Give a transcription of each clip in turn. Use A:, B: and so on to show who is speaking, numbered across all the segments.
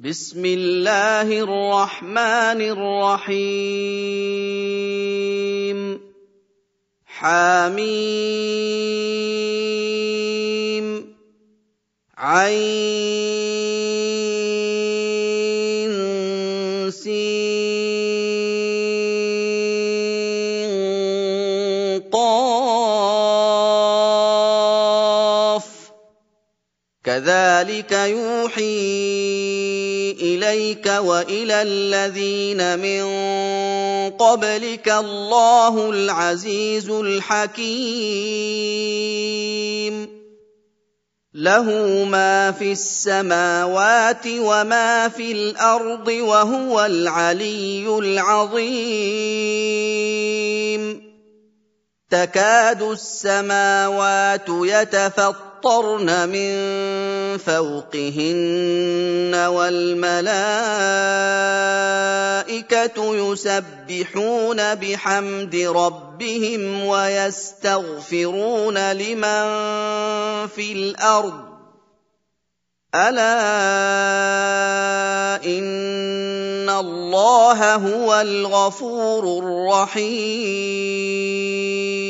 A: بسم الله الرحمن الرحيم حميم عين سينقاف كذلك يوحي إليك وإلى الذين من قبلك الله العزيز الحكيم له ما في السماوات وما في الأرض وهو العلي العظيم تكاد السماوات يتفطر وَمَطَرْنَ مِن فَوْقِهِنَّ وَالْمَلَائِكَةُ يُسَبِّحُونَ بِحَمْدِ رَبِّهِمْ وَيَسْتَغْفِرُونَ لِمَن فِي الْأَرْضِ أَلَا إِنَّ اللَّهَ هُوَ الْغَفُورُ الرَّحِيمُ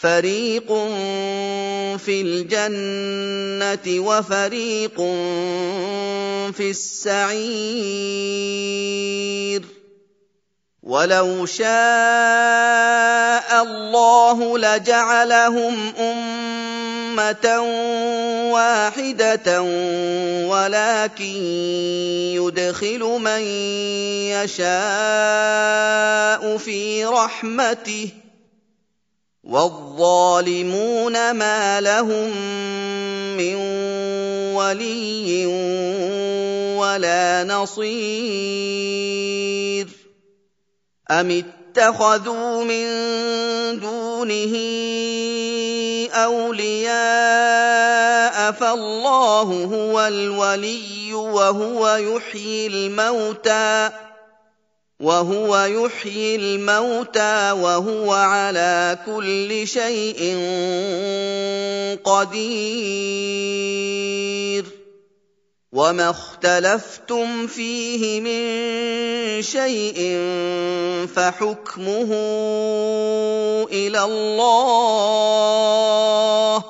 A: فَرِيقٌ فِي الْجَنَّةِ وَفَرِيقٌ فِي السَّعِيرِ وَلَوْ شَاءَ اللَّهُ لَجَعَلَهُمْ أُمَّةً واحدة ولكن يدخل من يشاء في رحمته ۖ وَالظَّالِمُونَ مَا لَهُم مِّن وَلِيٍّ وَلَا نَصِيرٍ أَمِ اتَّخَذُوا مِن دُونِهِ أَوْلِيَاءَ فَاللَّهُ هُوَ الْوَلِيُّ وَهُوَ يُحْيِي الْمَوْتَىٰ وهو يحيي الموتى وهو على كل شيء قدير وما اختلفتم فيه من شيء فحكمه الى الله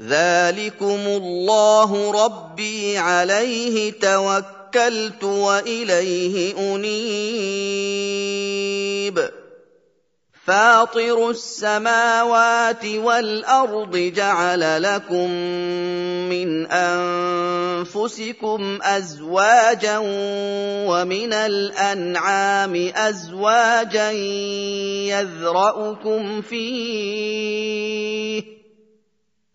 A: ذلكم الله ربي عليه توكل توكلت واليه انيب فاطر السماوات والارض جعل لكم من انفسكم ازواجا ومن الانعام ازواجا يذرأكم فيه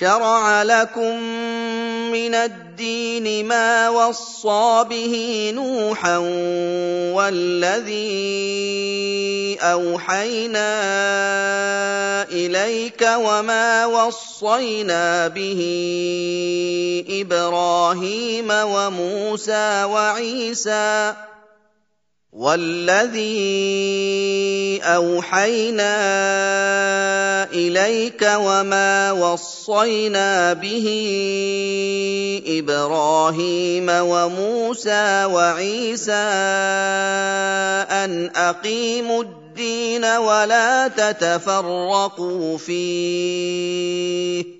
A: شرع لكم من الدين ما وصى به نوحا والذي اوحينا اليك وما وصينا به ابراهيم وموسى وعيسى والذي اوحينا اليك وما وصينا به ابراهيم وموسى وعيسى ان اقيموا الدين ولا تتفرقوا فيه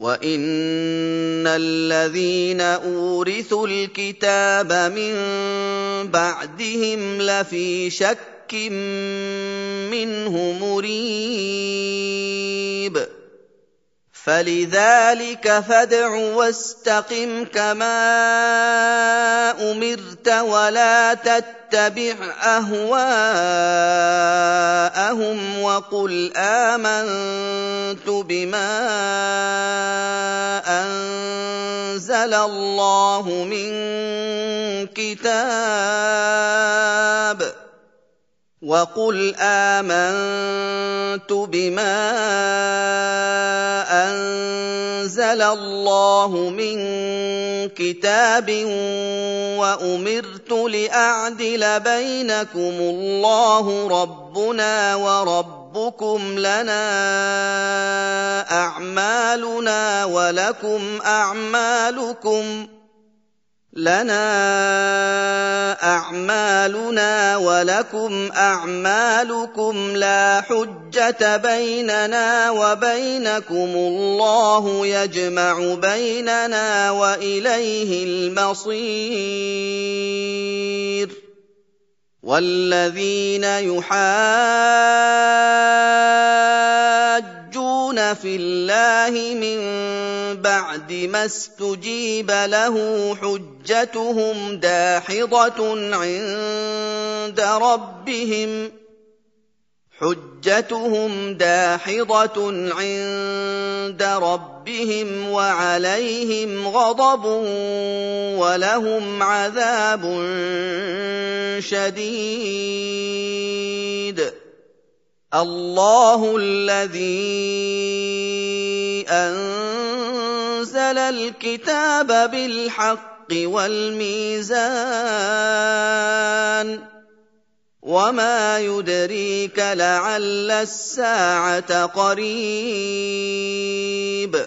A: وان الذين اورثوا الكتاب من بعدهم لفي شك منه مريب فلذلك فادع واستقم كما امرت ولا تتبع اهواءهم وقل امنت بما انزل الله من كتاب وقل امنت بما انزل الله من كتاب وامرت لاعدل بينكم الله ربنا وربكم لنا اعمالنا ولكم اعمالكم لنا اعمالنا ولكم اعمالكم لا حجه بيننا وبينكم الله يجمع بيننا واليه المصير والذين يحاج فِي اللَّهِ مِن بَعْدِ مَا اسْتُجِيبَ لَهُ حُجَّتُهُمْ دَاحِضَةٌ عِندَ رَبِّهِمْ ۖ حجتهم داحضة عند ربهم وعليهم غضب ولهم عذاب شديد الله الذي انزل الكتاب بالحق والميزان وما يدريك لعل الساعه قريب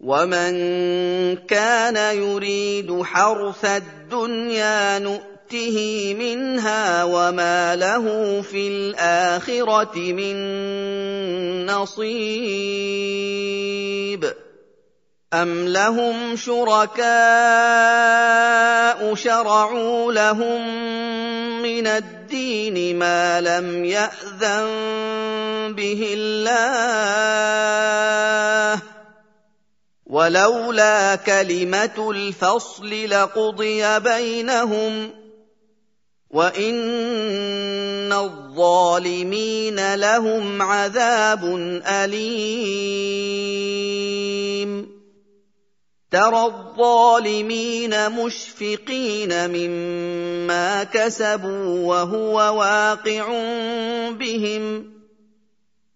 A: ومن كان يريد حرث الدنيا نؤته منها وما له في الاخره من نصيب أَمْ لَهُمْ شُرَكَاءُ شَرَعُوا لَهُم مِّنَ الدِّينِ مَا لَمْ يَأْذَن بِهِ اللَّهُ ولولا كلمه الفصل لقضي بينهم وان الظالمين لهم عذاب اليم ترى الظالمين مشفقين مما كسبوا وهو واقع بهم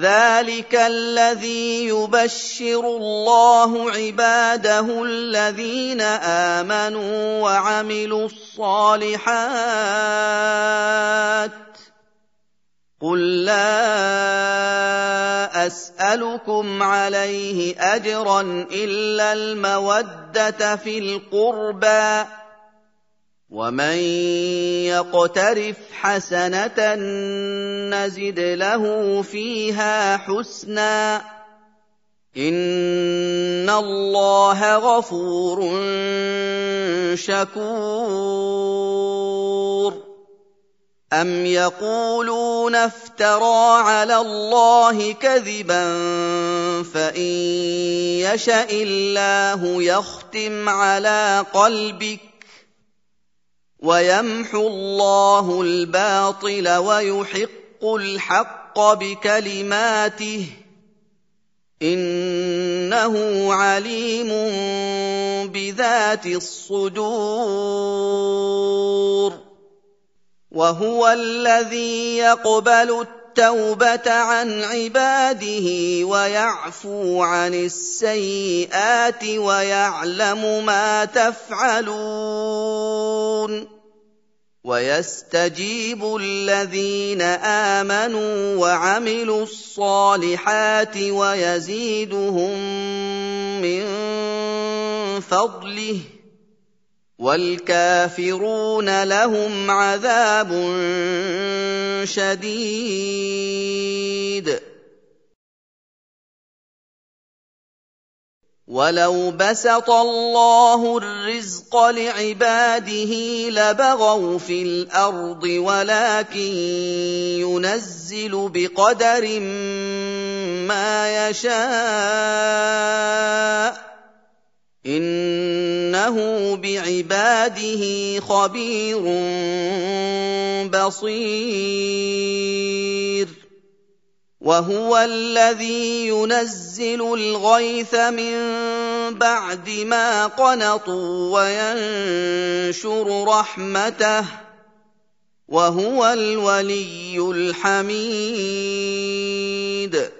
A: ذلك الذي يبشر الله عباده الذين امنوا وعملوا الصالحات قل لا اسالكم عليه اجرا الا الموده في القربى ومن يقترف حسنه نزد له فيها حسنا ان الله غفور شكور أم يقولون افترى على الله كذبا فإن يشأ الله يختم على قلبك ويمحو الله الباطل ويحق الحق بكلماته انه عليم بذات الصدور وهو الذي يقبل التوبه التوبه عن عباده ويعفو عن السيئات ويعلم ما تفعلون ويستجيب الذين امنوا وعملوا الصالحات ويزيدهم من فضله والكافرون لهم عذاب شديد ولو بسط الله الرزق لعباده لبغوا في الارض ولكن ينزل بقدر ما يشاء انه بعباده خبير بصير وهو الذي ينزل الغيث من بعد ما قنطوا وينشر رحمته وهو الولي الحميد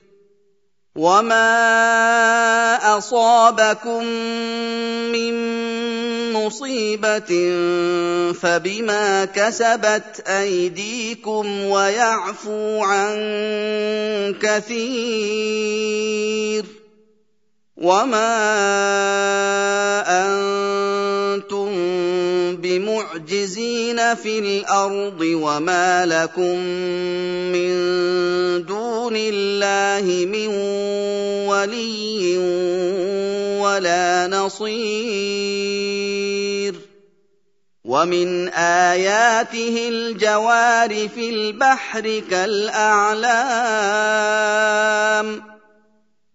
A: وما اصابكم من مصيبه فبما كسبت ايديكم ويعفو عن كثير وما انتم بمعجزين في الارض وما لكم من دون الله من ولي ولا نصير ومن اياته الجوار في البحر كالاعلام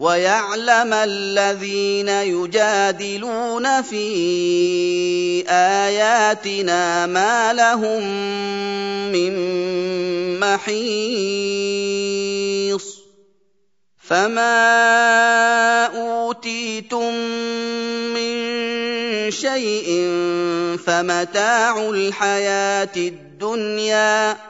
A: ويعلم الذين يجادلون في اياتنا ما لهم من محيص فما اوتيتم من شيء فمتاع الحياه الدنيا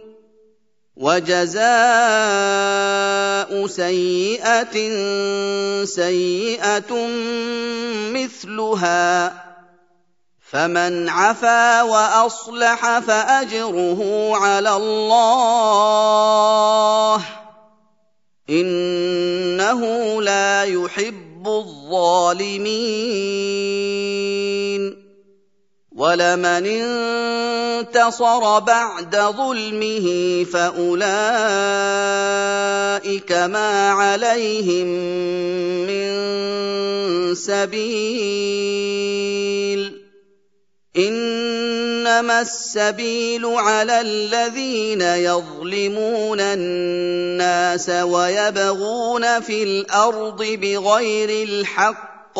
A: وجزاء سيئه سيئه مثلها فمن عفا واصلح فاجره على الله انه لا يحب الظالمين وَلَمَنِ انتَصَرَ بَعْدَ ظُلْمِهِ فَأُولَٰئِكَ مَا عَلَيْهِم مِّن سَبِيلٍ انما السبيل على الذين يظلمون الناس ويبغون في الارض بغير الحق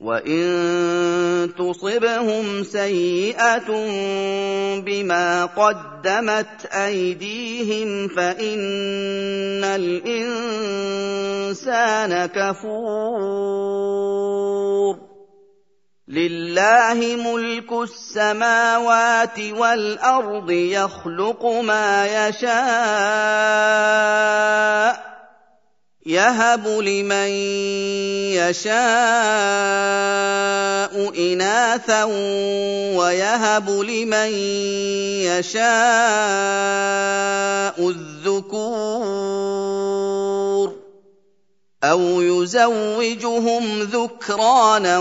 A: وان تصبهم سيئه بما قدمت ايديهم فان الانسان كفور لله ملك السماوات والارض يخلق ما يشاء يهب لمن يشاء اناثا ويهب لمن يشاء الذكور او يزوجهم ذكرانا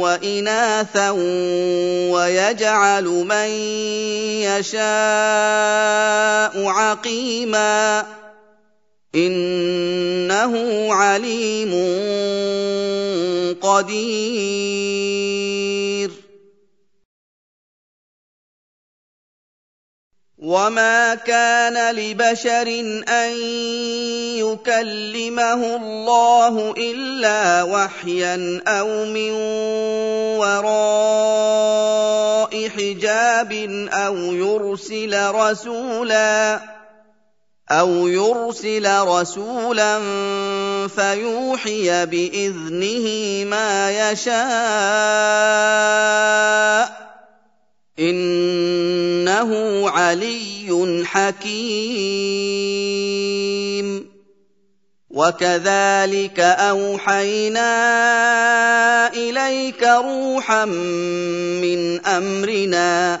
A: واناثا ويجعل من يشاء عقيما انه عليم قدير وما كان لبشر ان يكلمه الله الا وحيا او من وراء حجاب او يرسل رسولا أو يرسل رسولا فيوحي بإذنه ما يشاء إنه علي حكيم وكذلك اوحينا اليك روحا من امرنا